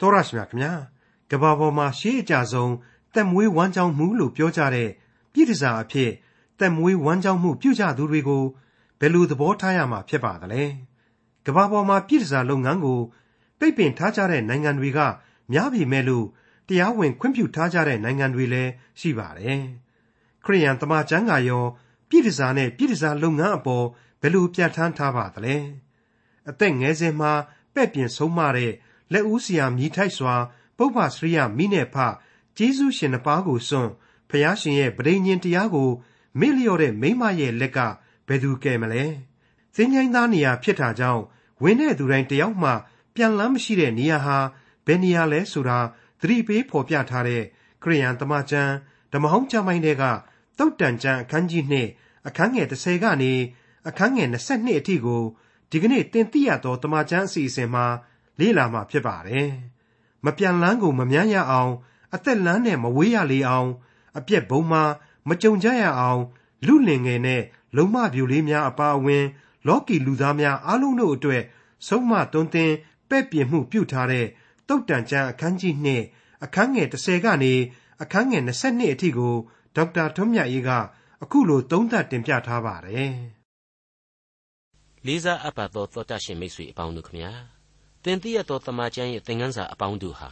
တော်ရရှိမြခင်ဗျာကဘာပေါ်မှာရှေးအကြဆုံးတက်မွေးဝမ်းကြောင်းမှုလို့ပြောကြတဲ့ပြည်တစားအဖြစ်တက်မွေးဝမ်းကြောင်းမှုပြုကြသူတွေကိုဘယ်လိုသဘောထားရမှာဖြစ်ပါသလဲကဘာပေါ်မှာပြည်တစားလုပ်ငန်းကိုပိတ်ပင်ထားကြတဲ့နိုင်ငံတွေကများပြီမဲ့လို့တရားဝင်ခွင့်ပြုထားကြတဲ့နိုင်ငံတွေလည်းရှိပါတယ်ခရိယန်တမန်ကျမ်းကရောပြည်တစားနဲ့ပြည်တစားလုပ်ငန်းအပေါ်ဘယ်လိုပြဋ္ဌာန်းထားပါသလဲအသက်ငယ်စဉ်မှာပဲ့ပြင်ဆုံးမတဲ့ လက်ဦးဆရာမြည်ထိုက်စွာပုပ္ပစရိယမိနဲ့ဖကျေးဇူးရှင်နှစ်ပါးကိုစွန့်ဖျားရှင်ရဲ့ဗြိဉ္ဉ်တရားကိုမေ့လျော့တဲ့မိမရဲ့လက်ကဘယ်သူကယ်မလဲသင်္ချိုင်းသားနေရာဖြစ်တာကြောင့်ဝင်တဲ့သူတိုင်းတယောက်မှပြန်လန်းမရှိတဲ့နေရာဟာဘယ်နေရာလဲဆိုတာသတိပေးဖော်ပြထားတဲ့ခရိယန်တမန်ကျမ်းဓမ္မဟောင်းကျမ်းပိုင်းတွေကတုတ်တန်ကျမ်းအခန်းကြီး2အခန်းငယ်30ကနေအခန်းငယ်22အထိကိုဒီကနေ့တင်ပြရသောတမန်ကျမ်းအစီအစဉ်မှာ လေ့လာမှာဖြစ်ပါတယ်။မပြန်လန်းကိုမမြန်းရအောင်အသက်လန်းနဲ့မဝေးရလေအောင် အပြက်ဘုံမှာမကြုံကြရအောင် လူလင်ငယ်နဲ့လုံမပြူလေးများအပါအဝင် လောကီလူသားများအားလုံးတို့အတွက်ဆုံးမတွင်တင်ပဲ့ပြင်မှုပြုထားတဲ့တုတ်တန်ကျမ်းအခန်းကြီး2အခန်းငယ်30ကနေအခန်းငယ်22အထိကိုဒေါက်တာထွန်းမြတ်ရေးကအခုလိုသုံးသပ်တင်ပြထားပါတယ်။လေးစားအပ်ပါသောသောတာရှင်မိတ်ဆွေအပေါင်းတို့ခမညာ သင်သိရသောတမန်ကျမ်းရဲ့သင်ခန်းစာအပေါင်းတို့ဟာ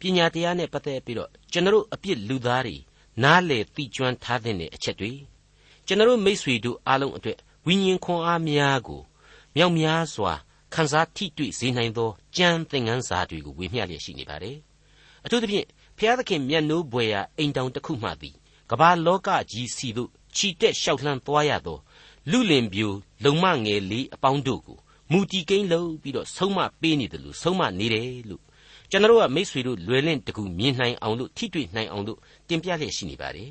ပညာတရားနဲ့ပတ်သက်ပြီးတော့ကျွန်တော်အပြစ်လူသားတွေနားလေသိကျွမ်းထားတဲ့အချက်တွေကျွန်တော်မိษွေတို့အားလုံးအတွက်ဝိညာဉ်ခွန်အားများကိုမြောက်များစွာခန်းစားထိတွေ့စေနိုင်သောကြံသင်ခန်းစာတွေကိုဝေမျှလျက်ရှိနေပါတယ်အထူးသဖြင့်ဖျားသခင်မျက်နှိုးဘွယ်ရာအိမ်တောင်တစ်ခုမှသည်ကမ္ဘာလောကကြီးစီတို့ခြိတက်လျှောက်လှမ်းသွားရသောလူလင်ပြူလုံမငယ်လေးအပေါင်းတို့ကို မူတီကိန်းလုံးပြီးတော့ဆုံးမပေးနေတယ်လို့ဆုံးမနေတယ်လို့ကျွန်တော်ကမိษွေတို့လွယ်လင့်တကူမြင်နိုင်အောင်လို့ထိတွေ့နိုင်အောင်လို့တင်ပြလျက်ရှိနေပါတယ်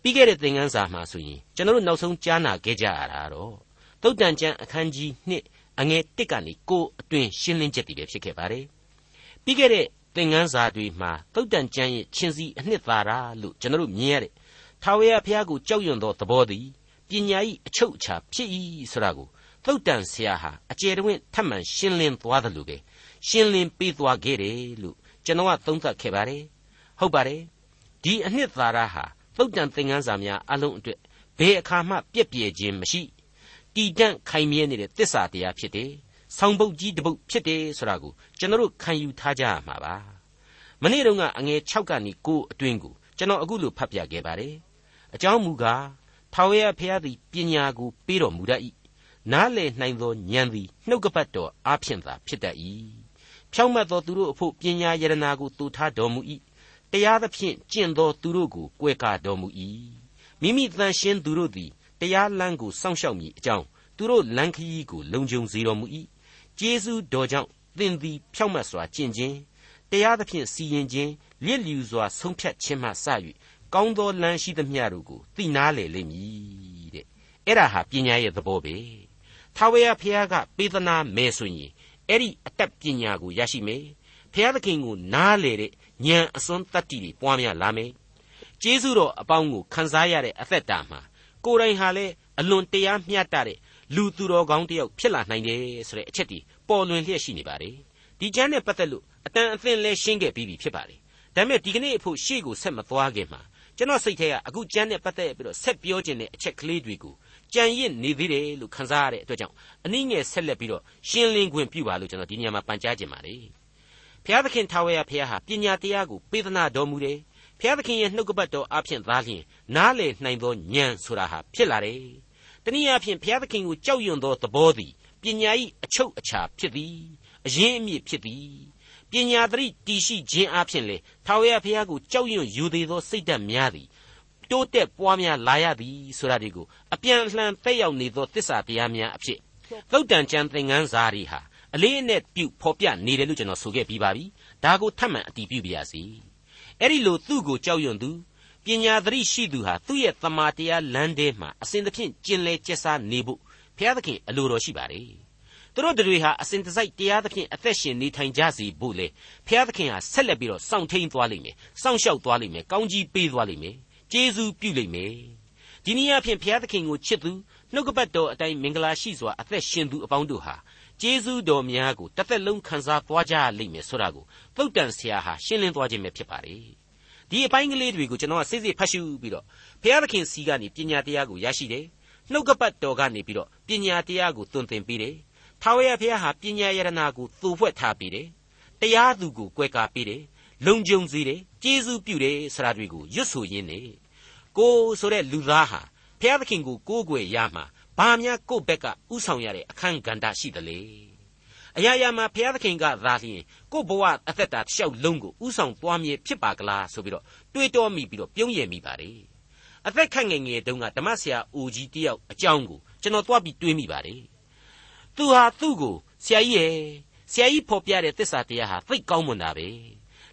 ပြီးခဲ့တဲ့သင်ခန်းစာမှာဆိုရင်ကျွန်တော်နောက်ဆုံးကြားနာခဲ့ကြရတာတော့သုတ်တန်ကျမ်းအခန်းကြီး1အငယ်1ကနေ9အတွင်ရှင်းလင်းချက်တွေပဲဖြစ်ခဲ့ပါတယ်ပြီးခဲ့တဲ့သင်ခန်းစာတွေမှာသုတ်တန်ကျမ်းရဲ့ချင်းစီအနှစ်သာရလို့ကျွန်တော်မြင်ရတဲ့ထာဝရဘုရားကိုကြောက်ရွံ့သောသဘောသည်ပညာ၏အချုပ်အခြာဖြစ်၏ဆိုတာကို သုတ်တန်ဆရာဟာအကျယ်တဝင့်ထပ်မံရှင်းလင်းသွားတယ်လို့ပဲရှင်းလင်းပေးသွားခဲ့တယ်လို့ကျွန်တော်ကသုံးသပ်ခဲ့ပါတယ်ဟုတ်ပါတယ်ဒီအနှစ်သာရဟာသုတ်တန်သင်ခန်းစာများအလုံးအတွက်ဘယ်အခါမှပြက်ပြယ်ခြင်းမရှိတည်တံ့ခိုင်မြဲနေတဲ့တစ္ဆာတရားဖြစ်တယ်ဆောင်းပုတ်ကြီးတပုတ်ဖြစ်တယ်ဆိုတာကိုကျွန်တော်ခံယူထားကြရမှာပါမနေ့တုန်းကအငယ်6ကနေ9အတွင်းကိုကျွန်တော်အခုလိုဖတ်ပြခဲ့ပါတယ်အကြောင်းမူကားထာဝရဘုရားသည်ပညာကိုပေးတော်မူတတ်၏ နားလည်နိုင်သောဉာဏ်သည်နှုတ်ကပတ်တော်အားဖြင့်သာဖြစ်တတ်၏ဖြောင့်မတ်သောသူတို့အဖို့ပညာယရနာကိုတူထားတော်မူ၏တရားသဖြင့်ကျင့်သောသူတို့ကိုကွယ်ကာတော်မူ၏မိမိတန်ရှင်းသူတို့သည်တရားလမ်းကိုစောင့်ရှောက်မည်အကြောင်းသူတို့လမ်းခရီးကိုလုံခြုံစေတော်မူ၏ကျေးဇူးတော်ကြောင့်သင်သည်ဖြောင့်မတ်စွာကျင့်ခြင်းတရားသဖြင့်စီရင်ခြင်းလျက်လျူစွာဆုံးဖြတ်ခြင်းမှစ၍ကောင်းသောလမ်းရှိသမျှတို့ကိုသိနာလေလိမ့်မည်တဲ့အဲ့ဒါဟာပညာရဲ့သဘောပဲ ထာဝရဘုရားကပေးသနာမယ်ဆိုရင်အဲ့ဒီအတတ်ပညာကိုရရှိမယ်ဘုရားသခင်ကိုနားလေတဲ့ဉာဏ်အစွန်းတတ္တိတွေပွားများလာမယ်ကျေးဇူးတော်အပေါင်းကိုခံစားရတဲ့အသက်တာမှာကိုယ်တိုင်ဟာလည်းအလွန်တရားမျှတတဲ့လူသူတော်ကောင်းတစ်ယောက်ဖြစ်လာနိုင်တယ်ဆိုတဲ့အချက်ဒီပေါ်လွင်လျက်ရှိနေပါတယ်ဒီကျမ်းနဲ့ပတ်သက်လို့အတန်အသင့်လဲရှင်းခဲ့ပြီးပြီဖြစ်ပါတယ်ဒါပေမဲ့ဒီကနေ့အဖို့ရှေ့ကိုဆက်မသွားခင်မှာကျွန်တော်စိတ်ထဲကအခုကျမ်းနဲ့ပတ်သက်ပြီးတော့ဆက်ပြောခြင်းတဲ့အချက်ကလေးတွေကို ကြံရစ်နေသေးတယ်လို့ခန်းစားရတဲ့အတွက်ကြောင့်အနည်းငယ်ဆက်လက်ပြီးတော့ရှင်းလင်းခွင့်ပြုပါလို့ကျွန်တော်ဒီညမှာပန်ကြားခြင်းပါလေဘုရားသခင်ထာဝရဘုရားဟာပညာတရားကိုပေးသနာတော်မူတယ်ဘုရားသခင်ရဲ့နှုတ်ကပတ်တော်အဖျင်သားလျင်နားလေနိုင်သောဉာဏ်ဆိုတာဟာဖြစ်လာတယ်တနည်းအားဖြင့်ဘုရားသခင်ကိုကြောက်ရွံ့သောသဘောသည်ပညာ၏အချုပ်အခြာဖြစ်သည်အရင်းအမြစ်ဖြစ်သည်ပညာသတိတည်ရှိခြင်းအပြင်လေထာဝရဘုရားကိုကြောက်ရွံ့ယူသေးသောစိတ်ဓာတ်များသည် တိုးတက်ပွားများလာရသည်ဆိုတာဒီကိုအပြန်အလှန်သက်ရောက်နေသောတစ္ဆာတရားများအဖြစ်သုတ်တန်ကျမ်းသင်ခန်းစာတွေဟာအလေးအနက်ပြုဖော်ပြနေတယ်လို့ကျွန်တော်ဆိုခဲ့ပြီးပါပြီဒါကိုထပ်မံအတည်ပြုပါရစေအဲ့ဒီလိုသူ့ကိုကြောက်ရွံ့သူပညာသတိရှိသူဟာသူ့ရဲ့တမာတရားလမ်းထဲမှာအစဉ်သဖြင့်ကျင်လည်ကျက်စားနေဖို့ဘုရားသခင်အလိုတော်ရှိပါတယ်သူတို့တွေဟာအစဉ်တစိုက်တရားသဖြင့်အသက်ရှင်နေထိုင်ကြစီဖို့လေဘုရားသခင်ဟာဆက်လက်ပြီးတော့စောင့်ထိန်သွားလိမ့်မယ်စောင့်ရှောက်သွားလိမ့်မယ်ကောင်းကြီးပေးသွားလိမ့်မယ် ကျေးဇူးပြုလိမ့်မယ်ဒီနည်းအားဖြင့်ဘုရားသခင်ကိုချစ်သူနှုတ်ကပတ်တော်အတိုင်းမင်္ဂလာရှိစွာအသက်ရှင်သူအပေါင်းတို့ဟာကျေးဇူးတော်များကိုတစ်သက်လုံးခံစားသွားကြရလိမ့်မယ်ဆိုတာကိုသုတ်တန်ဆရာဟာရှင်းလင်းသွားခြင်းပဲဖြစ်ပါတယ်ဒီအပိုင်းကလေးတွေကိုကျွန်တော်ကစိစိဖတ်ရှုပြီးတော့ဘုရားသခင်စီကနေပညာတရားကိုရရှိတယ်နှုတ်ကပတ်တော်ကနေပြီးတော့ပညာတရားကိုသွန်သင်ပေးတယ်ထာဝရဘုရားဟာပညာယရနာကိုသို့ဖွဲ့ထားပေးတယ်တရားသူကိုကွဲကားပေးတယ် လုံခြုံစေတယ်ကျေးဇူးပြုတယ်ဆိုတာတွေကိုရွတ်ဆိုရင်းနေကိုဆိုတဲ့လူသားဟာဘုရားသခင်ကိုကိုးကွယ်ရမှာဘာများကိုယ့်ဘက်ကဥဆောင်ရတဲ့အခန်းကဏ္ဍရှိသလဲအရာရာမှာဘုရားသခင်ကသာလျှင်ကိုယ့်ဘဝအသက်တာတစ်လျှောက်လုံးကိုဥဆောင်သွားမြဲဖြစ်ပါကလားဆိုပြီးတော့တွေးတောမိပြီးတော့ပြုံးရည်မိပါတယ်အသက်ခန့်ငယ်ငယ်တုန်းကဓမ္မဆရာအိုကြီးတယောက်အကြောင်းကိုကျွန်တော်သွားပြီးတွေးမိပါတယ်သူဟာသူ့ကိုဆရာကြီးရဲ့ဆရာကြီးဖော်ပြတဲ့သစ္စာတရားဟာသိကောင်းမွန်တာပဲ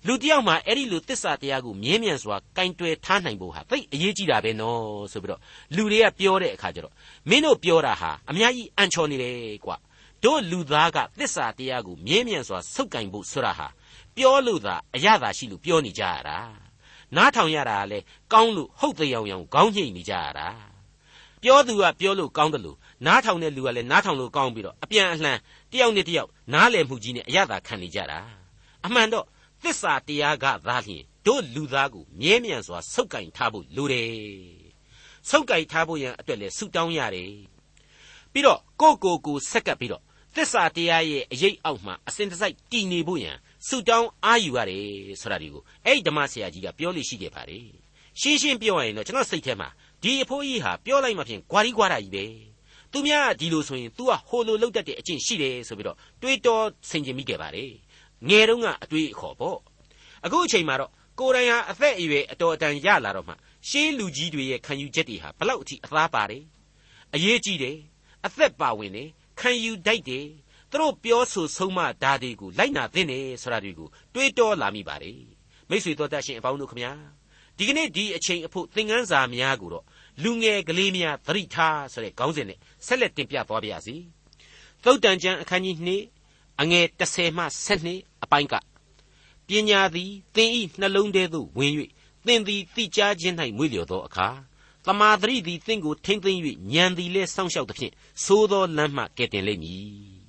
လူတယောက်မှာအဲ့ဒီလိုသစ္စာတရားကိုမြဲမြံစွာကင်တွယ်ထားနိုင်ဖို့ဟာသိအရေးကြီးတာပဲနော်ဆိုပြီးတော့လူတွေကပြောတဲ့အခါကျတော့မင်းတို့ပြောတာဟာအများကြီးအန်ချော်နေတယ်ကွာတို့လူသားကသစ္စာတရားကိုမြဲမြံစွာဆုပ်ကင်ဖို့ဆိုတာဟာပြောလို့သာအရသာရှိလို့ပြောနေကြရတာနားထောင်ရတာကလည်းကောင်းလို့ဟုတ်တဲ့အောင်အောင်ခေါင်းညိတ်နေကြရတာပြောသူကပြောလို့ကောင်းတယ်လို့နားထောင်တဲ့လူကလည်းနားထောင်လို့ကောင်းပြီးတော့အပြန်အလှန်တယောက်နဲ့တယောက်နားလည်မှုကြီးနဲ့အရသာခံနေကြတာအမှန်တော့ သစ္စာတရားကသာလျှင်တို့လူသားကိုမြဲမြံစွာဆုပ်ကင်ထားဖို့လိုတယ်ဆုပ်ကင်ထားဖို့ရန်အတွက်လည်းဆုတောင်းရတယ်ပြီးတော့ကိုကိုကိုဆက်ကပ်ပြီးတော့သစ္စာတရားရဲ့အရေးအောက်မှာအစဉ်တစိုက်တည်နေဖို့ရန်ဆုတောင်းအားယူရတယ်ဆိုတာဒီကိုအဲ့ဒီဓမ္မဆရာကြီးကပြောလို့ရှိခဲ့ပါတယ်ရှင်းရှင်းပြောရရင်တော့ကျွန်တော်စိတ်ထဲမှာဒီအဖိုးကြီးဟာပြောလိုက်မှဖြင့်ဂွာရီဂွာတာကြီးပဲသူများဒီလိုဆိုရင် तू ကဟိုလိုလောက်တတ်တဲ့အကျင့်ရှိတယ်ဆိုပြီးတော့တွေးတောဆင်ခြင်မိခဲ့ပါတယ် ငယ်တုန်းကအတွေးအခေါ်ပေါ့အခုအချိန်မှာတော့ကိုယ်တိုင်ဟာအသက်အရွယ်အတော်အတန်ရလာတော့မှရှေးလူကြီးတွေရဲ့ခံယူချက်တွေဟာဘလောက်အထိအသားပါတယ်အရေးကြီးတယ်အသက်ပါဝင်တယ်ခံယူတတ်တယ်သူတို့ပြောဆိုဆုံးမဓာတ်တွေကိုလိုက်နာသင့်တယ်ဆိုတာတွေကိုတွေးတောလာမိပါတယ်မိတ်ဆွေတို့တတ်ရှင်အပေါင်းတို့ခမညာဒီကနေ့ဒီအချိန်အဖို့သင်ခန်းစာများကိုတော့လူငယ်ကလေးများသတိထားဆိုတဲ့ခေါင်းစဉ်နဲ့ဆက်လက်တင်ပြသွားပါရစေသုတ်တန်ကျမ်းအခန်းကြီး2အငယ်30မှ12 အပိုင်းကပညာသည်သင်ဤနှလုံးထဲသို့ဝင်၍သင်သည်သိကြားခြင်း၌မွေ့လျော်သောအခါတမာသတိသည်သင်ကိုထိမ့်သိမ့်၍ဉာဏ်သည်လည်းစောင့်ရှောက်သဖြင့်သိုးသောလမ်းမှကဲ့တင်လိမ့်မည်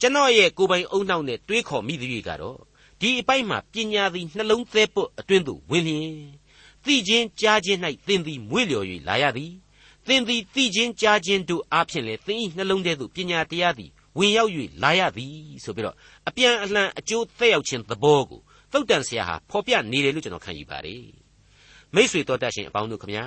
ကျွန်တော်ရဲ့ကိုယ်ပိုင်အုံနောက်နဲ့တွေးခေါ်မိသည်တွေကတော့ဒီအပိုင်းမှာပညာသည်နှလုံးသဲပွတ်အတွင်းသို့ဝင်လျင်သိခြင်းကြားခြင်း၌သင်သည်မွေ့လျော်၍လာရသည်သင်သည်သိခြင်းကြားခြင်းတို့အားဖြင့်လည်းသင်၏နှလုံးထဲသို့ပညာတရားသည် ဝင်ရောက်၍လာရသည်ဆိုပြီးတော့အပြန်အလှန်အကျိုးသက်ရောက်ခြင်းသဘောကိုသုတ်တန်ဆရာဟာဖော်ပြနေတယ်လို့ကျွန်တော်ခံယူပါတယ်မိษွေတော်တတ်ရှင်အပေါင်းတို့ခမညာ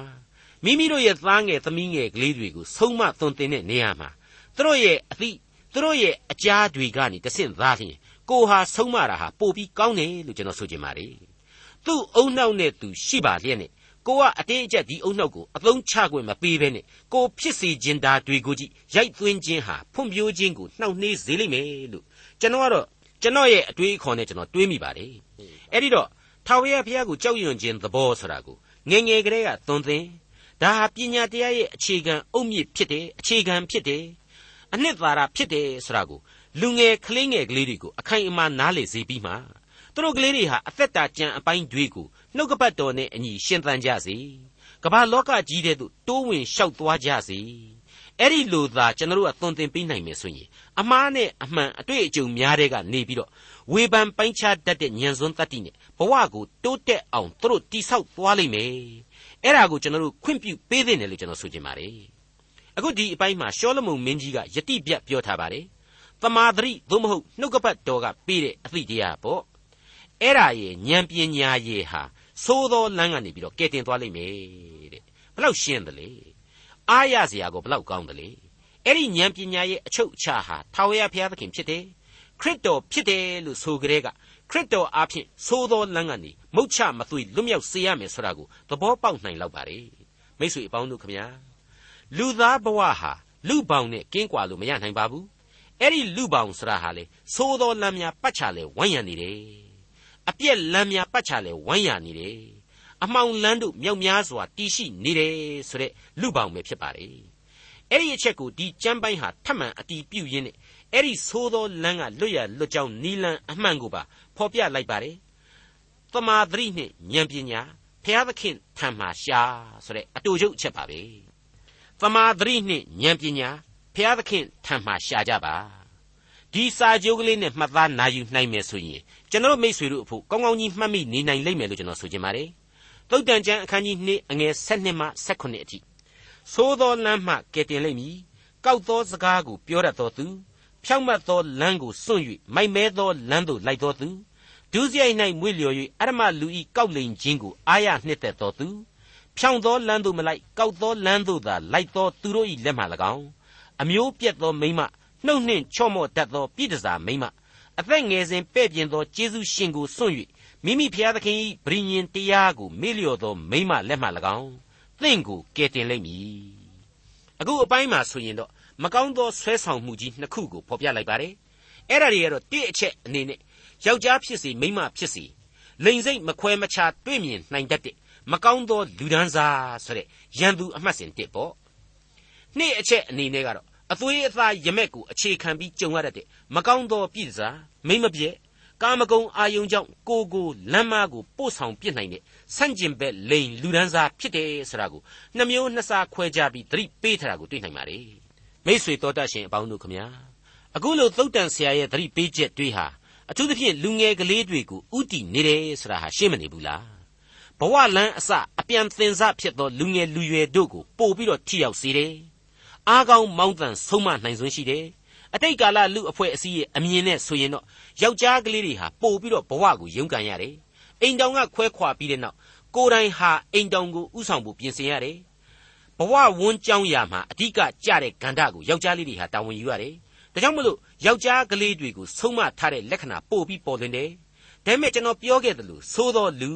မိမိတို့ရဲ့သားငယ်သမီးငယ်ကလေးတွေကိုဆုံးမသွန်သင်တဲ့နေရာမှာသူတို့ရဲ့အသည့်သူတို့ရဲ့အကြားတွေကနေတဆင့်သားလျင်ကိုဟာဆုံးမတာဟာပိုပြီးကောင်းတယ်လို့ကျွန်တော်ဆိုချင်ပါတယ်သူ့အုံနှောက်နဲ့သူရှိပါလျက်နဲ့ ကိုကအတင်းအကျပ်ဒီအုံနှောက်ကိုအသုံးချခွင့်မပေးဘဲနဲ့ကိုဖြစ်စေခြင်းတာတွေကိုကြည့်ရိုက်သွင်းခြင်းဟာဖွံ့ဖြိုးခြင်းကိုနှောင့်နှေးစေလိမ့်မယ်လို့ကျွန်တော်ကတော့ကျွန်တော်ရဲ့အတွေးအခေါ်နဲ့ကျွန်တော်တွေးမိပါတယ်အဲ့ဒီတော့ထာဝရဘုရားကိုကြောက်ရွံ့ခြင်းသဘောဆိုတာကိုငငယ်ကလေးကသွန်သင်ဒါဟာပညာတရားရဲ့အခြေခံအုတ်မြစ်ဖြစ်တယ်အခြေခံဖြစ်တယ်အနှစ်သာရဖြစ်တယ်ဆိုတာကိုလူငယ်ကလေးငယ်ကလေးတွေကိုအခိုင်အမာနားလေစေပြီးမှ သူတို့ကလေးတွေဟာအသက်တာကြံအပိုင်းတွေကိုနှုတ်ကပတ်တော်နဲ့အညီရှင်းသန်ကြစေကမ္ဘာလောကကြီးတဲ့သို့တိုးဝင်လျှောက်သွားကြစေအဲ့ဒီလိုသာကျွန်တော်တို့ကသွန်သင်ပေးနိုင်မယ်ဆိုရင်အမားနဲ့အမှန်အတွေ့အကြုံများတဲ့ကနေပြီးတော့ဝေဖန်ပိုင်းခြားတတ်တဲ့ဉာဏ်စွမ်းတတ္တိနဲ့ဘဝကိုတိုးတက်အောင်သူတို့တိဆောက်သွားလိမ့်မယ်အဲ့ဒါကိုကျွန်တော်တို့ခွင့်ပြုပေးသင့်တယ်လို့ကျွန်တော်ဆိုချင်ပါတယ်အခုဒီအပိုင်းမှာရှောလမုန်မင်းကြီးကယတိပြတ်ပြောထားပါတယ်တမာသတိသို့မဟုတ်နှုတ်ကပတ်တော်ကပေးတဲ့အသည့်တရားပေါ့ အဲ့ဒါရဲ့ဉာဏ်ပညာရဲ့ဟာသိုးသောလမ်းကနေပြီးတော့ကဲတင်သွားလိမ့်မယ်တဲ့ဘလောက်ရှင်းတယ်လေအားရစရာကိုဘလောက်ကောင်းတယ်လေအဲ့ဒီဉာဏ်ပညာရဲ့အချုပ်အခြာဟာထာဝရဘုရားသခင်ဖြစ်တယ်ခရစ်တော်ဖြစ်တယ်လို့ဆိုကြတဲ့ကခရစ်တော်အားဖြင့်သိုးသောလမ်းကနေမုတ်ချမသွေလွတ်မြောက်စေရမယ်ဆိုတာကိုသဘောပေါက်နိုင်လောက်ပါ रे မိတ်ဆွေအပေါင်းတို့ခမညာလူသားဘဝဟာလူပေါင်းနဲ့ကင်းကွာလို့မရနိုင်ပါဘူးအဲ့ဒီလူပေါင်းဆိုတာဟာလေသိုးသောလမ်းများပတ်ချလဲဝိုင်းရံနေတယ် အပြက်လမ်းများပတ်ချလဲဝိုင်းရံနေတယ်အမှောင်လန်းတို့မြောက်များစွာတီးရှိနေတယ်ဆိုတဲ့လူပေါင်းပဲဖြစ်ပါလေအဲ့ဒီအချက်ကိုဒီကျမ်းပိုင်းဟာထပ်မံအတီးပြုတ်ရင်းနဲ့အဲ့ဒီသိုးသောလမ်းကလွတ်ရလွတ်ကြောင်းနီလန်းအမှန်ကိုပါဖော်ပြလိုက်ပါတယ်။တမာသတိနဲ့ဉာဏ်ပညာဖျားသခင်ထံမှရှာဆိုတဲ့အတူချုပ်ချက်ပါပဲ။တမာသတိနဲ့ဉာဏ်ပညာဖျားသခင်ထံမှရှာကြပါ ဒီစာကြိုးကလေးနဲ့မှတ်သားနာယူနိုင်မယ်ဆိုရင်ကျွန်တော်မိတ်ဆွေတို့အဖို့ကောင်းကောင်းကြီးမှတ်မိနေနိုင်လိမ့်မယ်လို့ကျွန်တော်ဆိုချင်ပါတယ်သုတ်တန်ကျမ်းအခန်းကြီး2အငယ်7မှ18အထိသိုးသောလမ်းမှကယ်တင်လိမ့်မည်ကောက်သောစကားကိုပြောတတ်သောသူဖြောင့်မတ်သောလမ်းကိုစွန့်၍မိုက်မဲသောလမ်းသို့လိုက်သောသူဒုစရိုက်၌မွေ့လျော်၍အရမလူဤကောက်လိန်ခြင်းကိုအာရနှစ်သက်သောသူဖြောင့်သောလမ်းသို့မလိုက်ကောက်သောလမ်းသို့သာလိုက်သောသူတို့၏လက်မှ၎င်းအမျိုးပြက်သောမိမ နှုတ်နှင့်ချော့မော့တတ်သောပြည်တစားမိမအသက်ငယ်စဉ်ပဲ့ပြင်သောကျေးဇူးရှင်ကိုစွန့်၍မိမိဖျားသခင်၏ဗြိညင်တရားကိုမေ့လျော့သောမိမလက်မှ၎င်းသင်ကိုကယ်တင်လိမ့်မည်အခုအပိုင်းမှာဆိုရင်တော့မကောင်းသောဆွဲဆောင်မှုကြီးနှစ်ခုကိုဖော်ပြလိုက်ပါတယ်အဲ့ဒါတွေကတော့တိအချက်အနေနဲ့ယောက်ျားဖြစ်စေမိန်းမဖြစ်စေလိန်စိတ်မခွဲမခြားတွေ့မြင်နိုင်တတ်တဲ့မကောင်းသောလူဒန်းစားဆိုတဲ့ရန်သူအမှတ်စဉ်တစ်ပေါ့နေ့အချက်အနေနဲ့ကတော့ အသွေးအသားရမက်ကိုအခြေခံပြီးကြုံရတဲ့မကောင်းသောပြည်စားမိမပြက်ကာမဂုဏ်အာယုံကြောင့်ကိုကိုလမ်းမကိုပို့ဆောင်ပြစ်နိုင်တဲ့ဆန့်ကျင်ဘက်လိန်လူဒန်းစားဖြစ်တယ်ဆိုတာကိုနှမျိုးနှစ်စားခွဲခြားပြီးသတိပေးထားတာကိုတွေ့နိုင်ပါတယ်မိษွေတော်တတ်ရှင်အပေါင်းတို့ခမညာအခုလိုသုတ်တန်ဆရာရဲ့သတိပေးချက်တွေဟာအထူးသဖြင့်လူငယ်ကလေးတွေကိုဥတီနေတယ်ဆိုတာဟာရှင်းမနေဘူးလားဘဝလန်းအစအပြန်သင်စားဖြစ်သောလူငယ်လူရွယ်တို့ကိုပို့ပြီးတော့ထိရောက်စေတယ် အားကောင်းမောင်းတန်ဆုံးမနိုင်စွမ်းရှိတယ်အတိတ်ကာလလူအဖွဲ့အစည်းရဲ့အမြင်နဲ့ဆိုရင်တော့ယောက်ျားကလေးတွေဟာပို့ပြီးတော့ဘဝကိုရုန်းကန်ရတယ်အိမ်တောင်ကခွဲခွာပြီးတဲ့နောက်ကိုယ်တိုင်ဟာအိမ်တောင်ကိုဥဆောင်ဖို့ပြင်ဆင်ရတယ်ဘဝဝန်းကြောင်းရာမှာအဓိကကြတဲ့ကန္ဓာကိုယောက်ျားလေးတွေဟာတာဝန်ယူရတယ်ဒါကြောင့်မလို့ယောက်ျားကလေးတွေကိုဆုံးမထားတဲ့လက္ခဏာပို့ပြီးပေါ်လွင်တယ်ဒါပေမဲ့ကျွန်တော်ပြောခဲ့သလိုသိုးတော်လူ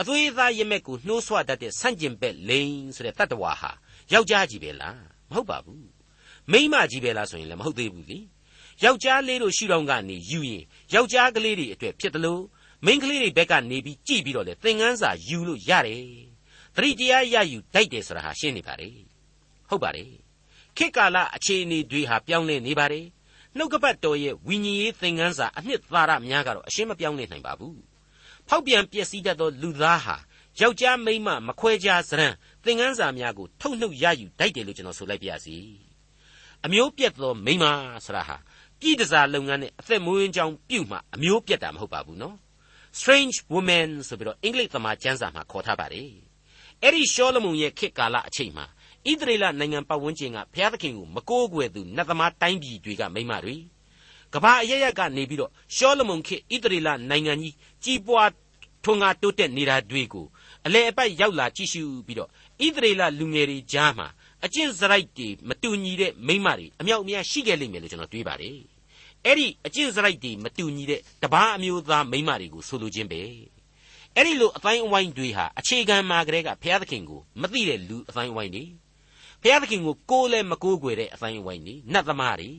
အသွေးသားရမက်ကိုနှိုးဆွတတ်တဲ့ဆန့်ကျင်ဘက်လိန်ဆိုတဲ့တတ္တဝါဟာယောက်ျားကြီးပဲလား မဟုတ်ပါဘူးမိန်းမကြီးပဲလားဆိုရင်လည်းမဟုတ်သေးဘူးလေယောက်ျားလေးတို့ရှုထောင့်ကနေယူရင်ယောက်ျားကလေးတွေအတွက်ဖြစ်တယ်လို့မိန်းကလေးတွေဘက်ကနေပြီးကြည့်ပြီးတော့လေသင်ငန်းစာယူလို့ရတယ်သတိတရားရယူတိုက်တယ်ဆိုတာဟာရှင်းနေပါလေဟုတ်ပါတယ်ခေတ်ကာလအခြေအနေတွေဟာပြောင်းလဲနေပါတယ်နှုတ်ကပတ်တော်ရဲ့ဝိညာဉ်ရေးသင်ခန်းစာအနှစ်သာရများကတော့အရှင်းမပြောင်းလဲနိုင်ပါဘူးဖောက်ပြန်ပျက်စီးတတ်သောလူသားဟာယောက်ျားမိန်းမမခွဲခြားစရန် သင်ခန်းစာများကိုထုတ်နှုတ်ရယူတိုက်တယ်လို့ကျွန်တော်ဆိုလိုက်ပါရစေအမျိုးပြက်သောမိန်းမဆိုတာဟာပြည်တစားလုပ်ငန်းနဲ့အသက်မွေးကြောင်းပြုမှအမျိုးပြက်တာမဟုတ်ပါဘူးနော် strange woman ဆိုပြီးတော့အင်္ဂလိပ်သမားကျမ်းစာမှာခေါ်ထားပါတယ်အဲ့ဒီရှောလမုန်ရဲ့ခေတ်ကာလအချိန်မှာဣသရေလနိုင်ငံပတ်ဝန်းကျင်ကဘုရားသခင်ကိုမကိုးကွယ်သူနတ်သမားတိုင်းပြည်တွေကမိမတွေကဘာအရရက်ကနေပြီးတော့ရှောလမုန်ခေတ်ဣသရေလနိုင်ငံကြီးကြီးပွားထွန်းကားတိုးတက်နေတာတွေကိုအလေအပိုက်ရောက်လာကြည့်ရှုပြီးတော့ ဣသရေလလူငယ်တွေကြားမှာအကျင့်စရိုက်တွေမတူညီတဲ့မိမတွေအမြောက်အများရှိခဲ့လိမ့်မယ်လို့ကျွန်တော်တွေးပါတယ်အဲ့ဒီအကျင့်စရိုက်တွေမတူညီတဲ့တပားအမျိုးသားမိမတွေကိုဆိုလိုခြင်းပဲအဲ့ဒီလိုအတိုင်းအဝိုင်းတွေဟာအခြေခံမှာကလေးကဘုရားသခင်ကိုမသိတဲ့လူအတိုင်းအဝိုင်းတွေဘုရားသခင်ကိုကိုးလဲမကိုးကွယ်တဲ့အတိုင်းအဝိုင်းတွေနတ်သမားတွေ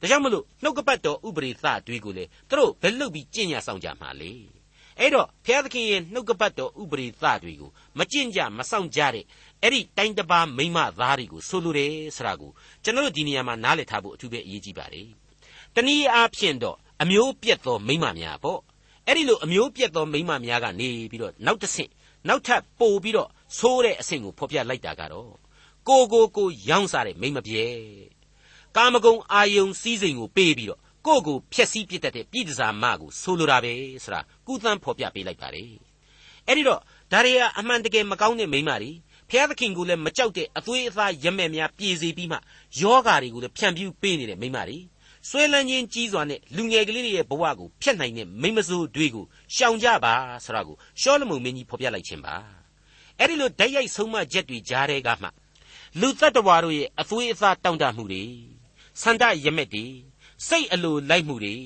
ဒါကြောင့်မလို့နှုတ်ကပတ်တော်ဥပရိသတွေကိုလေသူတို့ဘယ်လုပ်ပြီးကြင်ညာဆောင်ကြမှာလဲ အဲ့တော့ဘုရားသခင်ရဲ့နှုတ်ကပတ်တော်ဥပရိသတွေကိုမကြင်ကြမဆောင်ကြတဲ့အဲ့ဒီတိုင်းတပါမိမသားတွေကိုဆိုလိုတယ်ဆိုတာကိုကျွန်တော်တို့ဒီနေရာမှာနားလည်ထားဖို့အထူးပဲအရေးကြီးပါတယ်တနည်းအားဖြင့်တော့အမျိုးပြက်သောမိမများပေါ့အဲ့ဒီလိုအမျိုးပြက်သောမိမများကနေပြီးတော့နောက်တစ်ဆင့်နောက်ထပ်ပို့ပြီးတော့ဆိုးတဲ့အဆင့်ကိုဖော်ပြလိုက်တာကတော့ကိုကိုကိုရောင်းစားတဲ့မိမပြဲကာမဂုဏ်အာယုံစည်းစိမ်ကိုပေးပြီးတော့ ကိုကိုဖျက်ဆီးပစ်တတ်တဲ့ပြည်တစားမကိုဆိုလိုတာပဲဆိုတာကုသန်းဖော်ပြပေးလိုက်ပါတယ်အဲ့ဒီတော့ဒါရီယာအမှန်တကယ်မကောင်းတဲ့မိမတွေဖျားသခင်ကိုလည်းမကြောက်တဲ့အသွေးအသားရမဲ့များပြေစေပြီးမှယောဂါတွေကိုလည်းဖြန့်ပြူးပေးနေတဲ့မိမတွေဆွဲလန်းခြင်းကြီးစွာနဲ့လူငယ်ကလေးတွေရဲ့ဘဝကိုဖျက်နိုင်တဲ့မိမစိုးတွေကိုရှောင်ကြပါဆိုတာကိုရှောလမုန်မင်းကြီးဖော်ပြလိုက်ခြင်းပါအဲ့ဒီလိုဓာတ်ရိုက်ဆုံးမချက်တွေကြားတဲ့ကမှလူတ attva တို့ရဲ့အသွေးအသားတောင့်တမှုတွေဆန္ဒရမက်တွေ စိတ်အလိုလိုက်မှုတွေ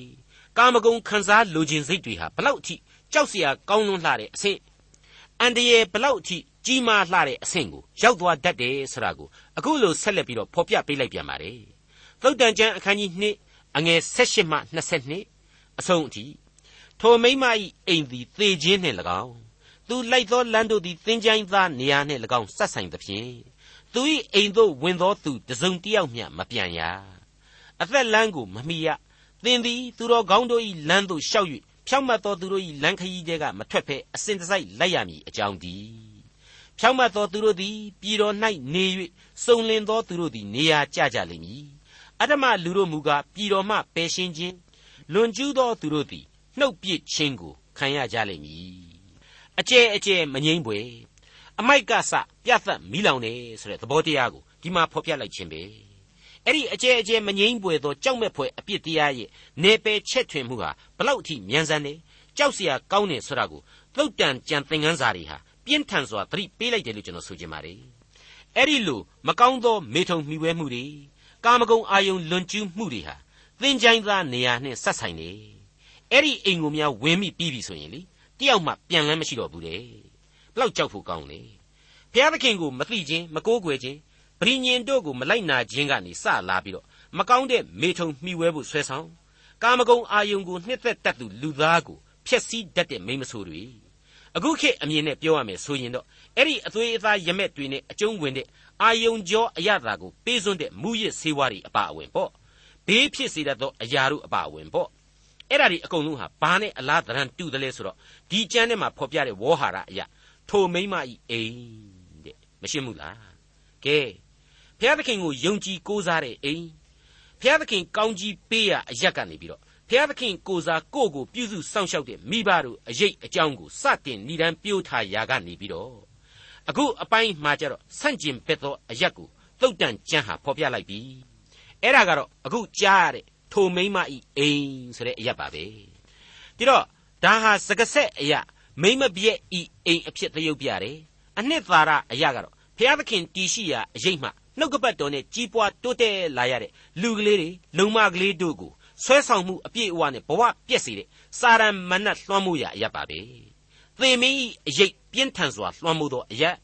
ကာမဂုဏ်ခံစားလိုခြင်းစိတ်တွေဟာဘလောက်အထိကြောက်စရာကောင်းလွန်းလှတဲ့အဆင့်အန္တရာယ်ဘလောက်အထိကြီးမားလှတဲ့အဆင့်ကိုရောက်သွားတတ်တယ်ဆိုတာကိုအခုလိုဆက်လက်ပြီးတော့ဖော်ပြပေးလိုက်ပြန်ပါတယ်သုတ်တန်ကျမ်းအခန်းကြီး2အငယ်16မှ22အဆုံးအထိထိုမိမ၏အိမ်သည်သေခြင်းနှင့်၎င်းသူလိုက်သောလမ်းတို့သည်သင်ချိုင်းသားနေရာနှင့်၎င်းဆက်ဆိုင်သဖြင့်သူ၏အိမ်သို့ဝင်သောသူတစုံတစ်ယောက်မျှမပြန်ရ အသက်လမ်းကိုမမိရသင်သည်သူတော်ကောင်းတို့၏လမ်းသို့ရှောက်၍ဖြောင့်မတ်သောသူတို့၏လမ်းခရီးတဲကမထွက်ဖဲအစဉ်တစိုက်လိုက်ရမည်အကြောင်းသည်ဖြောင့်မတ်သောသူတို့သည်ပြည်တော်၌နေ၍စုံလင်သောသူတို့သည်နေရာကျကြလိမ့်မည်အတ္တမလူတို့မူကားပြည်တော်မှပယ်ရှင်းခြင်းလွန်ကျူးသောသူတို့သည်နှုတ်ပြစ်ခြင်းကိုခံရကြလိမ့်မည်အကျဲအကျဲမငိမ့်ပွေအမိုက်ကစပြတ်သက်မိလောင်တယ်ဆိုတဲ့သဘောတရားကိုဒီမှာဖော်ပြလိုက်ခြင်းပဲ အဲ့ဒီအကျဲအကျဲမငိမ့်ပွေသောကြောက်မဲ့ဖွယ်အပြစ်တရားရဲ့နေပယ်ချက်ထွင်မှုဟာဘလောက်ထိမြန်ဆန်နေကြောက်စရာကောင်းနေဆိုတာကိုသုတ်တန်ကြံသင်ခန်းစာတွေဟာပြင်းထန်စွာသတိပေးလိုက်တယ်လို့ကျွန်တော်ဆိုချင်ပါတယ်အဲ့ဒီလိုမကောင်းသောမေထုံမှီဝဲမှုတွေကာမဂုဏ်အာယုံလွန်ကျူးမှုတွေဟာသင်ချိုင်းသားနေရာနဲ့ဆက်ဆိုင်နေအဲ့ဒီအိမ်ကိုများဝင်မိပြီးပြီဆိုရင်လေတယောက်မှပြန်လန်းမရှိတော့ဘူးတဲ့ဘလောက်ကြောက်ဖို့ကောင်းလဲဘုရားသခင်ကိုမသိခြင်းမကိုးကွယ်ခြင်း ပရိညင်တို့ကိုမလိုက်နာခြင်းကနေစလာပြီးတော့မကောင်းတဲ့မေထုံမှီဝဲဖို့ဆွဲဆောင်ကာမဂုဏ်အာယုံကိုနှစ်သက်တတ်သူလူသားကိုဖျက်ဆီးတတ်တဲ့မိမဆိုးတွေအခုခေတ်အမြင်နဲ့ပြောရမယ်ဆိုရင်တော့အဲ့ဒီအသွေးအသားရမက်တွေနဲ့အကျုံးဝင်တဲ့အာယုံကြောအရသာကိုပေးစွန်းတဲ့မူရစ်ဆေးဝါးတွေအပါအဝင်ပေါ့ဘေးဖြစ်စေတတ်သောအရာတို့အပါအဝင်ပေါ့အဲ့ဒါဒီအကုန်လုံးဟာဘာနဲ့အလားတရန်တူတယ်လဲဆိုတော့ဒီကျမ်းထဲမှာဖော်ပြတဲ့ဝေါ်ဟာရအရာထိုမိမဤအိမ်တဲ့မရှင်းဘူးလားကဲ ဘုရားသခင်ကိုယုံကြည်ကိုးစားတဲ့အိမ်ဘုရားသခင်ကောင်းကြီးပေးရအရက်ကနေပြီးတော့ဘုရားသခင်ကိုစားကိုကိုပြုစုစောင့်ရှောက်တဲ့မိဘတို့အရေးအကြောင်းကိုစတင်ဏ္ဍန်ပြိုးထားရာကနေပြီးတော့အခုအပိုင်းမှာကျတော့ဆန့်ကျင်ဘက်သောအရက်ကိုသုတ်တန်ကျမ်းဟာဖော်ပြလိုက်ပြီအဲ့ဒါကတော့အခုကြားရတဲ့ထိုမိမဤအိမ်ဆိုတဲ့အရက်ပါပဲဒီတော့ဒါဟာစကဆက်အရက်မိမပြည့်ဤအိမ်အဖြစ်သရုပ်ပြတယ်အနှစ်သာရအရက်ကတော့ဘုရားသခင်တည်ရှိရာအရေးမှ နှုတ်ကပတ်တော်နဲ့ကြီးပွားတိုးတက်လာရတဲ့လူကလေးတွေလုံမကလေးတို့ကိုဆွဲဆောင်မှုအပြည့်အဝနဲ့ဘဝပြည့်စေတဲ့စာရမဏတ်လွှမ်းမိုးရာအရက်ပါပဲသေမင်းဤအရေးပြင်းထန်စွာလွှမ်းမိုးသောအရက်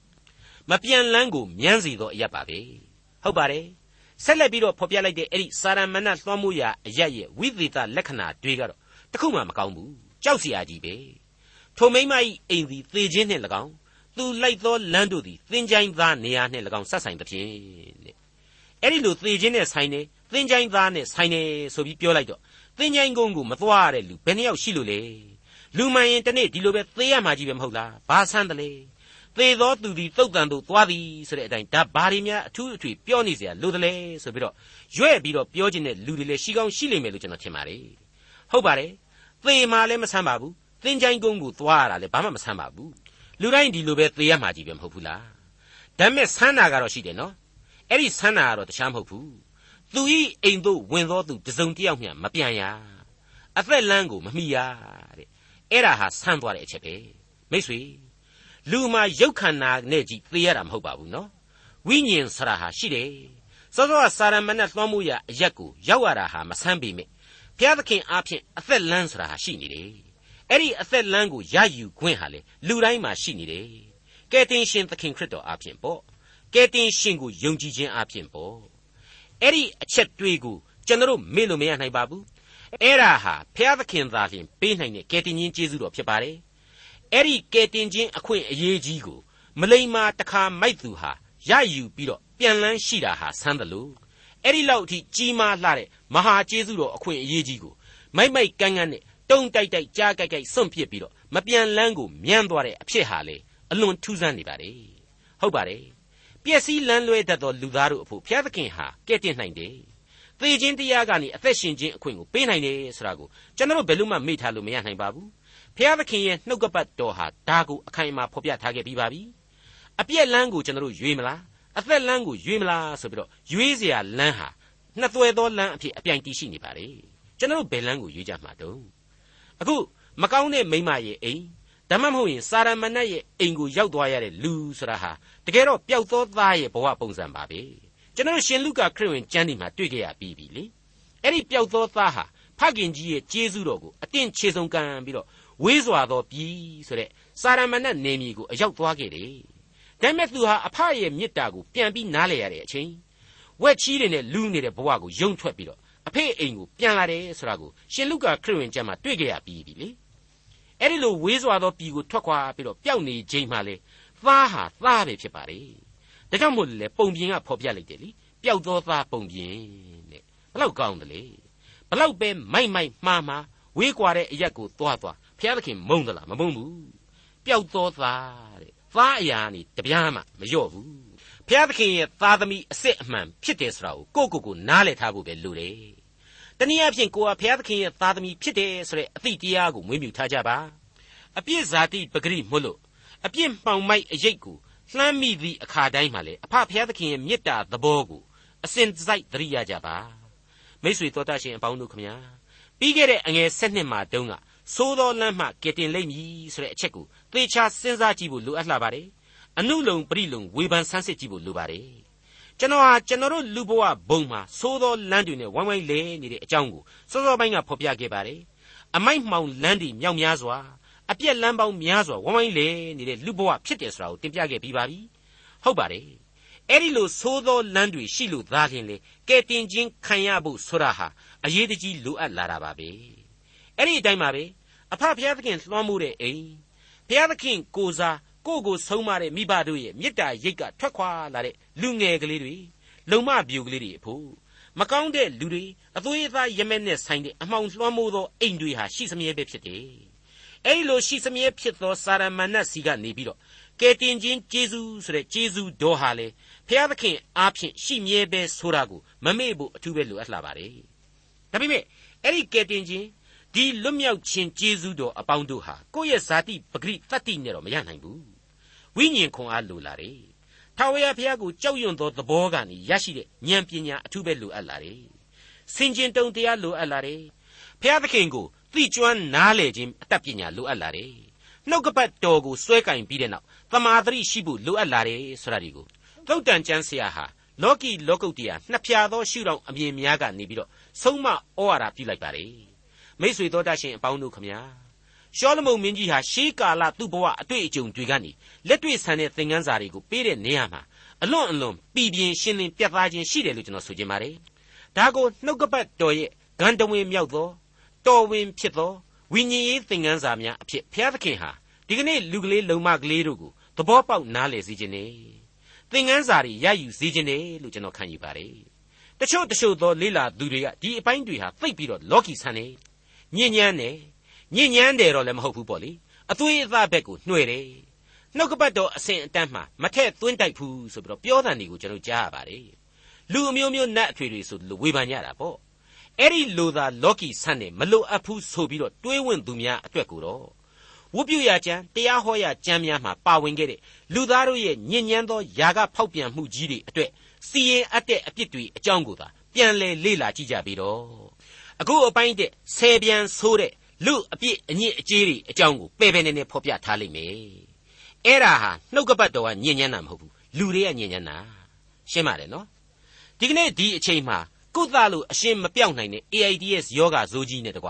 မပြန်လန်းကိုမြန်းစေသောအရက်ပါပဲဟုတ်ပါတယ်ဆက်လက်ပြီးတော့ဖော်ပြလိုက်တဲ့အဲ့ဒီစာရမဏတ်လွှမ်းမိုးရာအရက်ရဲ့ဝိသေသလက္ခဏာတွေကတော့တခုမှမကောင်းဘူးကြောက်စရာကြီးပဲထိုမိမဤအိမ်သည်သေခြင်းနှင့်၎င်း သူလိုက်သောလမ်းတို့သည်သင်ချိုင်းသားနေရာနှင့်၎င်းဆက်ဆိုင်သဖြင့်တဲ့အဲ့ဒီလိုသေခြင်းနဲ့ဆိုင်နေသင်ချိုင်းသားနဲ့ဆိုင်နေဆိုပြီးပြောလိုက်တော့သင်ချိုင်းကုန်းကိုမသွားရတဲ့လူဘယ်နှယောက်ရှိလို့လဲလူမှန်ရင်တနေ့ဒီလိုပဲသေရမှာကြီးပဲမဟုတ်လားဘာဆန်းတလဲသေသောသူသည်တုတ်တန်တို့သွားသည်ဆိုတဲ့အတိုင်းဒါဘာတွေများအထူးအထွေပြောနေเสียလို့တလဲဆိုပြီးတော့ရွဲ့ပြီးတော့ပြောခြင်းတဲ့လူတွေလည်းရှိကောင်းရှိလိမ့်မယ်လို့ကျွန်တော်ထင်ပါတယ်ဟုတ်ပါတယ်သေမှလည်းမဆန်းပါဘူးသင်ချိုင်းကုန်းကိုသွားရတာလည်းဘာမှမဆန်းပါဘူး လူတိုင်းဒီလိုပဲသေရမှာကြီးပဲမဟုတ်ဘူးလားဒါပေမဲ့ဆန်းတာကတော့ရှိတယ်နော်အဲ့ဒီဆန်းတာကတော့တခြားမဟုတ်ဘူးသူဤအိမ်သို့ဝင်သောသူတစုံတစ်ယောက်မျှမပြန်ရအသက်လန်းကိုမမိရတဲ့အဲ့ဒါဟာဆန်းသွားတဲ့အချက်ပဲမိတ်ဆွေလူမှာရုပ်ခန္ဓာနဲ့ကြီးသေရတာမဟုတ်ပါဘူးနော်ဝိညာဉ်ဆရာဟာရှိတယ်စောစောကစာရမဏေလွှမ်းမိုးရအရက်ကိုရောက်ရတာဟာမဆန်းပေမဲ့ဘုရားသခင်အားဖြင့်အသက်လန်းဆိုတာဟာရှိနေတယ် အဲ့ဒီအသက်လန်းကိုရယူခွင့်ဟာလေလူတိုင်းမှာရှိနေတယ်ကယ်တင်ရှင်သခင်ခရစ်တော်အားဖြင့်ပေါ့ကယ်တင်ရှင်ကိုယုံကြည်ခြင်းအားဖြင့်ပေါ့အဲ့ဒီအချက်တွေးကိုကျွန်တော်မေ့လို့မရနိုင်ပါဘူးအဲ့ဒါဟာဘုရားသခင်သာလျှင်ပေးနိုင်တဲ့ကယ်တင်ရှင်ကျေးဇူးတော်ဖြစ်ပါတယ်အဲ့ဒီကယ်တင်ခြင်းအခွင့်အရေးကြီးကိုမလိမ္မာတခါမိုက်သူဟာရယူပြီးတော့ပြန်လန်းရှိတာဟာဆန်းတယ်လို့အဲ့ဒီလောက်အထိကြီးမားလှတဲ့မဟာကျေးဇူးတော်အခွင့်အရေးကြီးကိုမိုက်မိုက်ကန်းကန်းနဲ့ တုံတိုက်တိုက်ကြားကြိုက်ကြိုက်စွန့်ပစ်ပြီးတော့မပြန်လန်းကိုမြန်းသွားတဲ့အဖြစ်ဟာလေအလွန်ထူးဆန်းနေပါလေဟုတ်ပါတယ်ပျက်စီးလန်းလွဲတတ်သောလူသားတို့အဖို့ဘုရားသခင်ဟာကဲ့တင်နိုင်တယ်သေခြင်းတရားကနေအသက်ရှင်ခြင်းအခွင့်ကိုပေးနိုင်တယ်ဆိုတာကိုကျွန်တော်တို့ဘယ်လို့မှမေ့ထားလို့မရနိုင်ပါဘူးဘုရားသခင်ရဲ့နှုတ်ကပတ်တော်ဟာဒါကိုအခိုင်အမာဖော်ပြထားခဲ့ပြီးပါပြီအပြက်လန်းကိုကျွန်တော်တို့ရွေးမလားအသက်လမ်းကိုရွေးမလားဆိုပြီးတော့ရွေးစရာလမ်းဟာနှစ်သွဲသောလမ်းအဖြစ်အပြိုင်တည်ရှိနေပါလေကျွန်တော်တို့ဘယ်လမ်းကိုရွေးကြမှာတုန်း အခုမကောင်းတဲ့မိမရဲ့အိမ်ဒါမှမဟုတ်ရင်စာရမဏတ်ရဲ့အိမ်ကိုရောက်သွားရတဲ့လူဆိုတာဟာတကယ်တော့ပျောက်သောသားရဲ့ဘဝပုံစံပါပဲကျွန်တော်ရှင်လုကာခရစ်ဝင်ကျမ်းဒီမှာတွေ့ကြရပြီးပြီလေအဲ့ဒီပျောက်သောသားဟာဖခင်ကြီးရဲ့ကျေးဇူးတော်ကိုအတင်းခြေဆုံးကမ်းပြီးတော့ဝေးစွာသောပြည်ဆိုတဲ့စာရမဏတ်နေမြေကိုအရောက်သွားခဲ့တယ်ဒါပေမဲ့သူဟာအဖရဲ့မေတ္တာကိုပြန်ပြီးနားလည်ရတဲ့အချိန်ဝက်ချီးတွေနဲ့လူးနေတဲ့ဘဝကိုယုံထွက်ပြီးတော့ အဖေအိမ်ကိုပြန်လာတယ်ဆိုတာကိုရှင်လုကာခရစ်ဝင်ကျမ်းမှာတွေ့ကြရပြီးပြီလေအဲ့ဒီလိုဝေးစွာသောပြည်ကိုထွက်ခွာပြီးတော့ပျောက်နေချိန်မှလေသားဟာသားပဲဖြစ်ပါလေဒါကြောင့်မို့လေပုံပြင်ကဖော်ပြလိုက်တယ်လीပျောက်သောသားပုံပြင်တဲ့ဘလောက်ကောင်းတယ်လေဘလောက်ပဲမိုက်မိုက်မှားမှားဝေးကွာတဲ့အရက်ကိုသွားသွားဘုရားသခင်မုန်းသလားမမုန်းဘူးပျောက်သောသားတဲ့သားအရာနေတပြားမှမလျော့ဘူး ဘုရားသခင်ရဲ့သားသမီးအစစ်အမှန်ဖြစ်တယ်ဆိုတာကိုကိုကိုကိုနားလည်ထားဖို့ပဲလိုတယ်။တနည်းအားဖြင့်ကိုကဘုရားသခင်ရဲ့သားသမီးဖြစ်တယ်ဆိုတဲ့အသည့်တရားကိုမွေးမြူထားကြပါ။အပြစ်ဇာတိပဂရိမို့လို့အပြစ်မှောင်မိုက်အရေးကိုလှမ်းမိသည့်အခါတိုင်းမှာလေအဖဘုရားသခင်ရဲ့မေတ္တာသဘောကိုအစဉ်တစိုက်သတိရကြပါမိษွေတော်တတ်ရှင်အပေါင်းတို့ခမညာပြီးခဲ့တဲ့အငယ်၁၂မှာတုန်းကသိုးသောလမ်းမှကယ်တင်လိမ့်မည်ဆိုတဲ့အချက်ကိုသေချာစဉ်းစားကြည့်ဖို့လိုအပ်လာပါတယ် အနုလုံပရိလုံဝေဖန်ဆန်းစစ်ကြည့်ဖို့လိုပါတယ်ကျွန်တော်ဟာကျွန်တော်တို့လူဘဝဘုံမှာသိုးသောလမ်းတွေနဲ့ဝိုင်းဝိုင်းလဲနေတဲ့အကြောင်းကိုစောစောပိုင်းကဖော်ပြခဲ့ပါတယ်အမိုက်မှောင်လမ်းတွေမြောက်များစွာအပြက်လမ်းပေါင်းများစွာဝိုင်းဝိုင်းလဲနေတဲ့လူဘဝဖြစ်တယ်ဆိုတာကိုတင်ပြခဲ့ပြီးပါပြီဟုတ်ပါတယ်အဲ့ဒီလိုသိုးသောလမ်းတွေရှိလို့သားခင်လေကဲတင်ချင်းခံရဖို့ဆိုတာဟာအရေးတကြီးလိုအပ်လာတာပါပဲအဲ့ဒီအတိုင်းပါပဲအဖဖျားသခင်လွှမ်းမိုးတဲ့အိမ်ဖျားသခင်ကိုစား ကိုကိုဆုံးမတဲ့မိဘတို့ရဲ့မေတ္တာရိတ်ကထွက်ခွာလာတဲ့လူငယ်ကလေးတွေလုံမပြူကလေးတွေအဖို့မကောင်းတဲ့လူတွေအသွေးအသားရမက်နဲ့ဆိုင်တဲ့အမှောင်လွှမ်းမိုးသောအိမ်တွေဟာရှိစမြဲပဲဖြစ်တယ်အဲ့လိုရှိစမြဲဖြစ်သောစာရမဏတ်စီကနေပြီးတော့ကယ်တင်ခြင်းဂျေဇုဆိုတဲ့ဂျေဇုတော်ဟာလေဖျားသခင်အားဖြင့်ရှိမြဲပဲဆိုတာကိုမမေ့ဖို့အထူးပဲလိုအပ်လာပါတယ်ဒါပေမဲ့အဲ့ဒီကယ်တင်ခြင်းဒီလွတ်မြောက်ခြင်းဂျေဇုတော်အပေါင်းတို့ဟာကိုယ့်ရဲ့ဇာတိပဂရိတတ္တိနဲ့တော့မရနိုင်ဘူး ဝိညာဉ်ခွန်အားလိုလာတယ်ထာဝရဘုရားကိုကြောက်ရွံ့သောသဘောကနေရရှိတဲ့ဉာဏ်ပညာအထူးပဲလိုအပ်လာတယ်စင်ကျင်တုံတရားလိုအပ်လာတယ်ဘုရားသခင်ကိုသိကျွမ်းနားလည်ခြင်းအတတ်ပညာလိုအပ်လာတယ်နှုတ်ကပတ်တော်ကိုစွဲကင်ပြီးတဲ့နောက်တမာတရိရှိဖို့လိုအပ်လာတယ်ဆိုတာဒီကိုသုတ်တန်ကျမ်းဆရာဟာလောကီလောကုတ်တရားနှစ်ဖြာသောရှုထောင့်အမြင်များကနေပြီးတော့ဆုံးမဩဝါဒပြုလိုက်ပါတယ်မိษွေတော်တတ်ရှင်အပေါင်းတို့ခမညာ ရှောလမုန်မင်းကြီးဟာရှေးကာလသူ့ဘဝအတွေ့အကြုံတွေကနေလက်တွေ့ဆန်တဲ့သင်ခန်းစာတွေကိုပေးတဲ့နေရာမှာအလွန်အလွန်ပြည်ပြင်းရှင်းလင်းပြသခြင်းရှိတယ်လို့ကျွန်တော်ဆိုချင်ပါတယ်ဒါကိုနှုတ်ကပတ်တော်ရဲ့ဂန်တဝင်မြောက်သောတော်ဝင်ဖြစ်သောဝိညာဉ်ရေးသင်ခန်းစာများအဖြစ်ဘုရားသခင်ဟာဒီကနေ့လူကလေးလုံမကလေးတို့ကိုသဘောပေါက်နားလည်စေခြင်းနဲ့သင်ခန်းစာတွေရယူစေခြင်းနဲ့လို့ကျွန်တော်ခံယူပါတယ်တချို့တချို့သောလေးလာသူတွေကဒီအပိုင်းတွေဟာသိပ်ပြီးတော့လောကီဆန်နေညဉ့်ညမ်းနေ ညဉ့်ညမ်းတယ်တော့လည်းမဟုတ်ဘူးပေါ့လေအသွေးအသားဘက်ကိုနှွှဲတယ်နှုတ်ကပတ်တော်အစဉ်အတန်းမှာမထက်သွင်းတိုက်ဘူးဆိုပြီးတော့ပြောတဲ့နေကိုကျွန်တော်ကြားရပါတယ်လူအမျိုးမျိုးနတ်အထွေတွေဆိုလို့ဝေဖန်ကြတာပေါ့အဲ့ဒီလိုသာလောကီဆန်နေမလိုအပ်ဘူးဆိုပြီးတော့တွေးဝင်သူများအတွက်ကိုတော့ဝုပြုရာကျမ်းတရားဟောရာကျမ်းများမှာပါဝင်ခဲ့တဲ့လူသားတို့ရဲ့ညဉ့်ညမ်းသောຢာကဖောက်ပြန်မှုကြီးတွေအတွက်စီရင်အပ်တဲ့အပြစ်တွေအကြောင်းကိုသာပြန်လေလေ့လာကြည့်ကြပြီးတော့အခုအပိုင်းတဲ့ဆယ်ပြန်ဆိုးတဲ့ လူအပြစ်အညစ်အကြေးတွေအကြောင်းကိုပဲ့ပဲနေနေဖော်ပြထားလိမ့်မယ်အဲ့ဒါဟာနှုတ်ကပတ်တော်ကညဉ့်ညမ်းတာမဟုတ်ဘူးလူတွေကညဉ့်ညမ်းတာရှင်းပါတယ်နော်ဒီကနေ့ဒီအချိန်မှာကုသလို့အရှင်းမပြောက်နိုင်တဲ့ AIDS ယောဂဇိုးကြီးနဲ့တကွ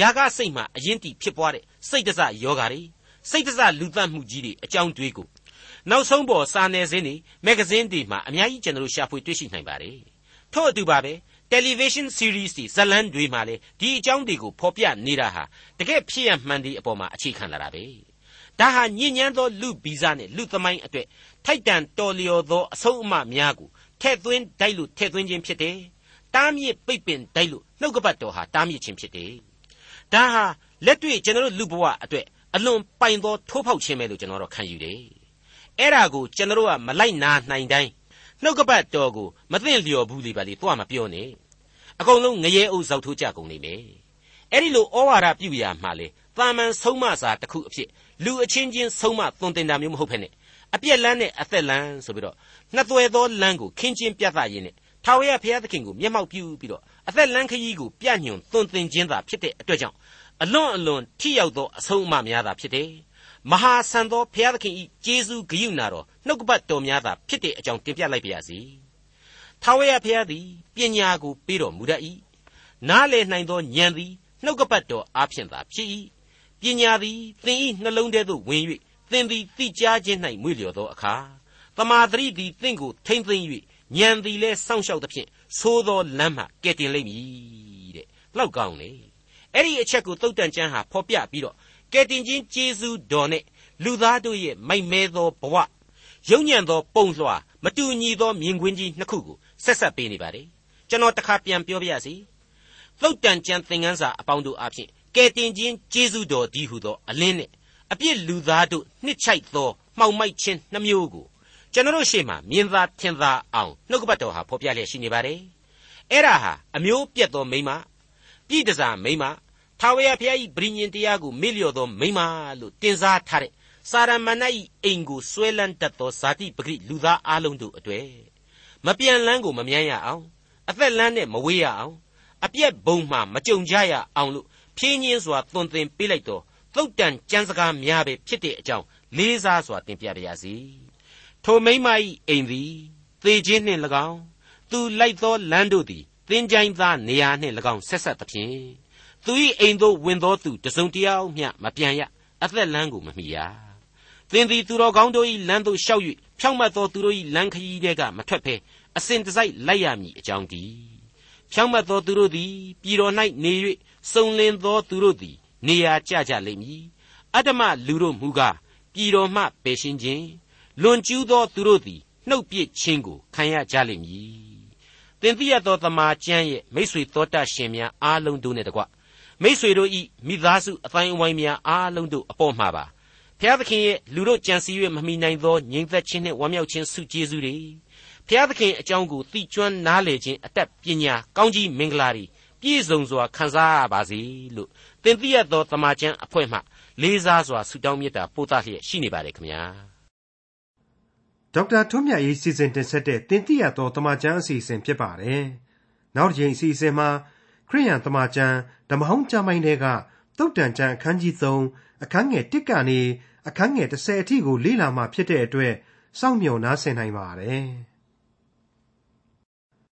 ယာကစိတ်မှာအရင်တီဖြစ်ပွားတဲ့စိတ်တစယောဂါတွေစိတ်တစလူသတ်မှုကြီးတွေအကြောင်းတွေးကိုနောက်ဆုံးပေါ်စာနယ်ဇင်းတွေမဂ္ဂဇင်းတွေမှာအများကြီးကျွန်တော်တို့ရှာဖွေတွေ့ရှိနိုင်ပါတယ်ထို့အတူပါပဲ television series တွေဇာတ်လမ်းတွေမှာလည်းဒီအကြောင်းတွေကိုဖော်ပြနေတာဟာတကယ်ဖြစ်ရမှန်တဲ့အပေါ်မှာအခြေခံလာတာပဲဒါဟာညဉ့်ညမ်းသောလူဗီဇနဲ့လူသမိုင်းအတွက်ထိုက်တန်တော်လျော်သောအဆုံးအမများကိုထဲ့သွင်းတိုက်လို့ထဲ့သွင်းခြင်းဖြစ်တယ်တားမြစ်ပိတ်ပင်တိုက်လို့နှုတ်ကပတ်တော်ဟာတားမြစ်ခြင်းဖြစ်တယ်ဒါဟာလက်တွေ့ကျွန်တော်တို့လူဘဝအတွက်အလွန်ပိုင်သောထိုးဖောက်ခြင်းပဲလို့ကျွန်တော်တို့ခံယူတယ်အဲ့ဒါကိုကျွန်တော်တို့ကမလိုက်နာနိုင်တိုင်း နှုတ်ကပတ်တော်ကိုမသိလျော်ဘူးလေပါလေတော့မပြောနဲ့အကုန်လုံးငရဲအုပ်ဇောက်ထိုးကြကုန်နေမယ်အဲ့ဒီလိုဩဝါဒပြုရာမှာလေတာမန်ဆုံးမစာတစ်ခုအဖြစ်လူအချင်းချင်းဆုံးမသွန်သင်တာမျိုးမဟုတ်ဖ ೇನೆ အပြက်လန်းနဲ့အသက်လန်းဆိုပြီးတော့နှစ်သွယ်သောလန်းကိုခင်းချင်းပြသရင်းနဲ့ထာဝရဘုရားသခင်ကိုမျက်မှောက်ပြုပြီးတော့အသက်လန်းခရီးကိုပြညွန်သွန်သင်ခြင်းသာဖြစ်တဲ့အတွက်ကြောင့်အလွန်အလွန်ထိရောက်သောအဆုံးအမများသာဖြစ်တယ် မဟာဆန်သောဘုရားသခင်ဤကျေးဇူးဂရုဏာတော်နှုတ်ကပတ်တော်များသာဖြစ်တဲ့အကြောင်းတင်ပြလိုက်ပါရစေထာဝရဘုရားသည်ပညာကိုပေးတော်မူတတ်၏နားလည်နိုင်သောဉာဏ်သည်နှုတ်ကပတ်တော်အားဖြင့်သာဖြစ်၏ပညာသည်သင်၏နှလုံးထဲသို့ဝင်၍သင်သည်သိကြားခြင်း၌မွေ့လျော်သောအခါတမာတရိသည်သင်ကိုထိမ့်သိမ့်၍ဉာဏ်သည်လည်းစောင့်ရှောက်သဖြင့်သိုးသောလမ်းမှကဲ့တင်လိမ့်မည်တဲ့လောက်ကောင်းလေအဲ့ဒီအချက်ကိုသုတ်တန်ကျမ်းဟာဖော်ပြပြီးတော့ ကယ်တင်ခြင်းကျေးဇူးတော်နဲ့လူသားတို့ရဲ့မိုက်မဲသောဘဝယုံညံ့သောပုံလွှာမတူညီသောမြင်ကွင်းကြီးနှစ်ခုကိုဆက်ဆက်ပေးနေပါတယ်ကျွန်တော်တစ်ခါပြန်ပြောပြရစီသုတ်တန်ကျမ်းသင်ခန်းစာအပေါင်းတို့အဖြစ်ကယ်တင်ခြင်းကျေးဇူးတော်ဒီဟုသောအလင်းနဲ့အပြစ်လူသားတို့နှစ်ချိုက်သောမှောင်မိုက်ခြင်းနှမျိုးကိုကျွန်တော်ရှေ့မှာမြင်သာထင်သာအောင်နှုတ်ကပတ်တော်ဟာဖော်ပြလျက်ရှိနေပါတယ်အဲ့ဒါဟာအမျိုးပြတ်သောမိမပြည်တစားမိမ ထာဝရဘုရား၏ဗြိညင်တရားကိုမေ့လျော့သောမိမလို့တင်စားထားတဲ့စာရမဏေ၏အိမ်ကိုဆွဲလန်းတတ်သောဇာတိပဂရိလူသားအလုံးတို့အတွေ့မပြန်လန်းကိုမမြန်းရအောင်အသက်လန်းနဲ့မဝေးရအောင်အပြက်ဘုံမှမကြုံကြရအောင်လို့ဖြင်းညင်းစွာသွန်သင်ပေးလိုက်တော့သုတ်တန်ကြံစကားများပဲဖြစ်တဲ့အကြောင်းလေးစားစွာတင်ပြပါရစေထိုမိမ၏အိမ်သည်သေခြင်းနှင့်၎င်းသူလိုက်သောလမ်းတို့သည်သင်ချိုင်းသားနေရာနှင့်၎င်းဆက်ဆက်သဖြင့် သူ၏အိမ်သို့ဝင်သောသူတစုံတယောက်မျှမပြန်ရအသက်လမ်းကိုမမီရသင်သည်သူတော်ကောင်းတို့၏လမ်းသို့ရှောက်၍ဖြောင့်မတ်သောသူတို့၏လမ်းခရီးတွေကမထွက်ဘဲအစဉ်တစိုက်လိုက်ရမည်အကြောင်းတည်းဖြောင့်မတ်သောသူတို့သည်ပြည်တော်၌နေ၍စုံလင်သောသူတို့သည် နေရာကျကြလိမ့်မည်အတ္တမလူတို့မူကားပြည်တော်မှပယ်ရှင်းခြင်းလွန်ကျူးသောသူတို့သည်နှုတ်ပြစ်ခြင်းကိုခံရကြလိမ့်မည်သင်သိရသောတမန်ကျမ်းရဲ့မိษွေတော်တတ်ရှင်များအားလုံးတို့နဲ့တကွ မိษွေတို့ဤမိသားစုအတိုင်းအဝိုင်းများအားလုံးတို့အပေါ်မှာပါဖျားသခင်ရဲ့လူတို့ကြံစည်၍မမိနိုင်သောငြိမ်သက်ခြင်းနှင့်ဝမ်းမြောက်ခြင်းဆုကျေးဇူးတွေဖျားသခင်အကြောင်းကိုသိကျွမ်းနားလည်ခြင်းအတတ်ပညာကောင်းကြီးမင်္ဂလာတွေပြည့်စုံစွာခံစားရပါစေလို့သင်သိရသောတမန်ကျမ်းအဖွဲ့မှလေးစားစွာဆုတောင်းမေတ္တာပို့သလျက်ရှိနေပါတယ်ခင်ဗျာဒေါက်တာထွန်းမြတ်ရေးစီစဉ်တင်ဆက်တဲ့တင်ပြသောတမန်ကျမ်းအစီအစဉ်ဖြစ်ပါတယ်နောက်တစ်ချိန်အစီအစဉ်မှာ ခရိယန်တမန်ကျမ်းဓမ္မဟောင်းကျမ်းပိုင်းတွေကတုတ်တန်ကျမ်းအခန်းကြီး3အခန်းငယ်1ကနေအခန်းငယ်30အထိကိုလေ့လာမှဖြစ်တဲ့အတွက်စောင့်မျှော်နားဆင်နိုင်ပါတယ်။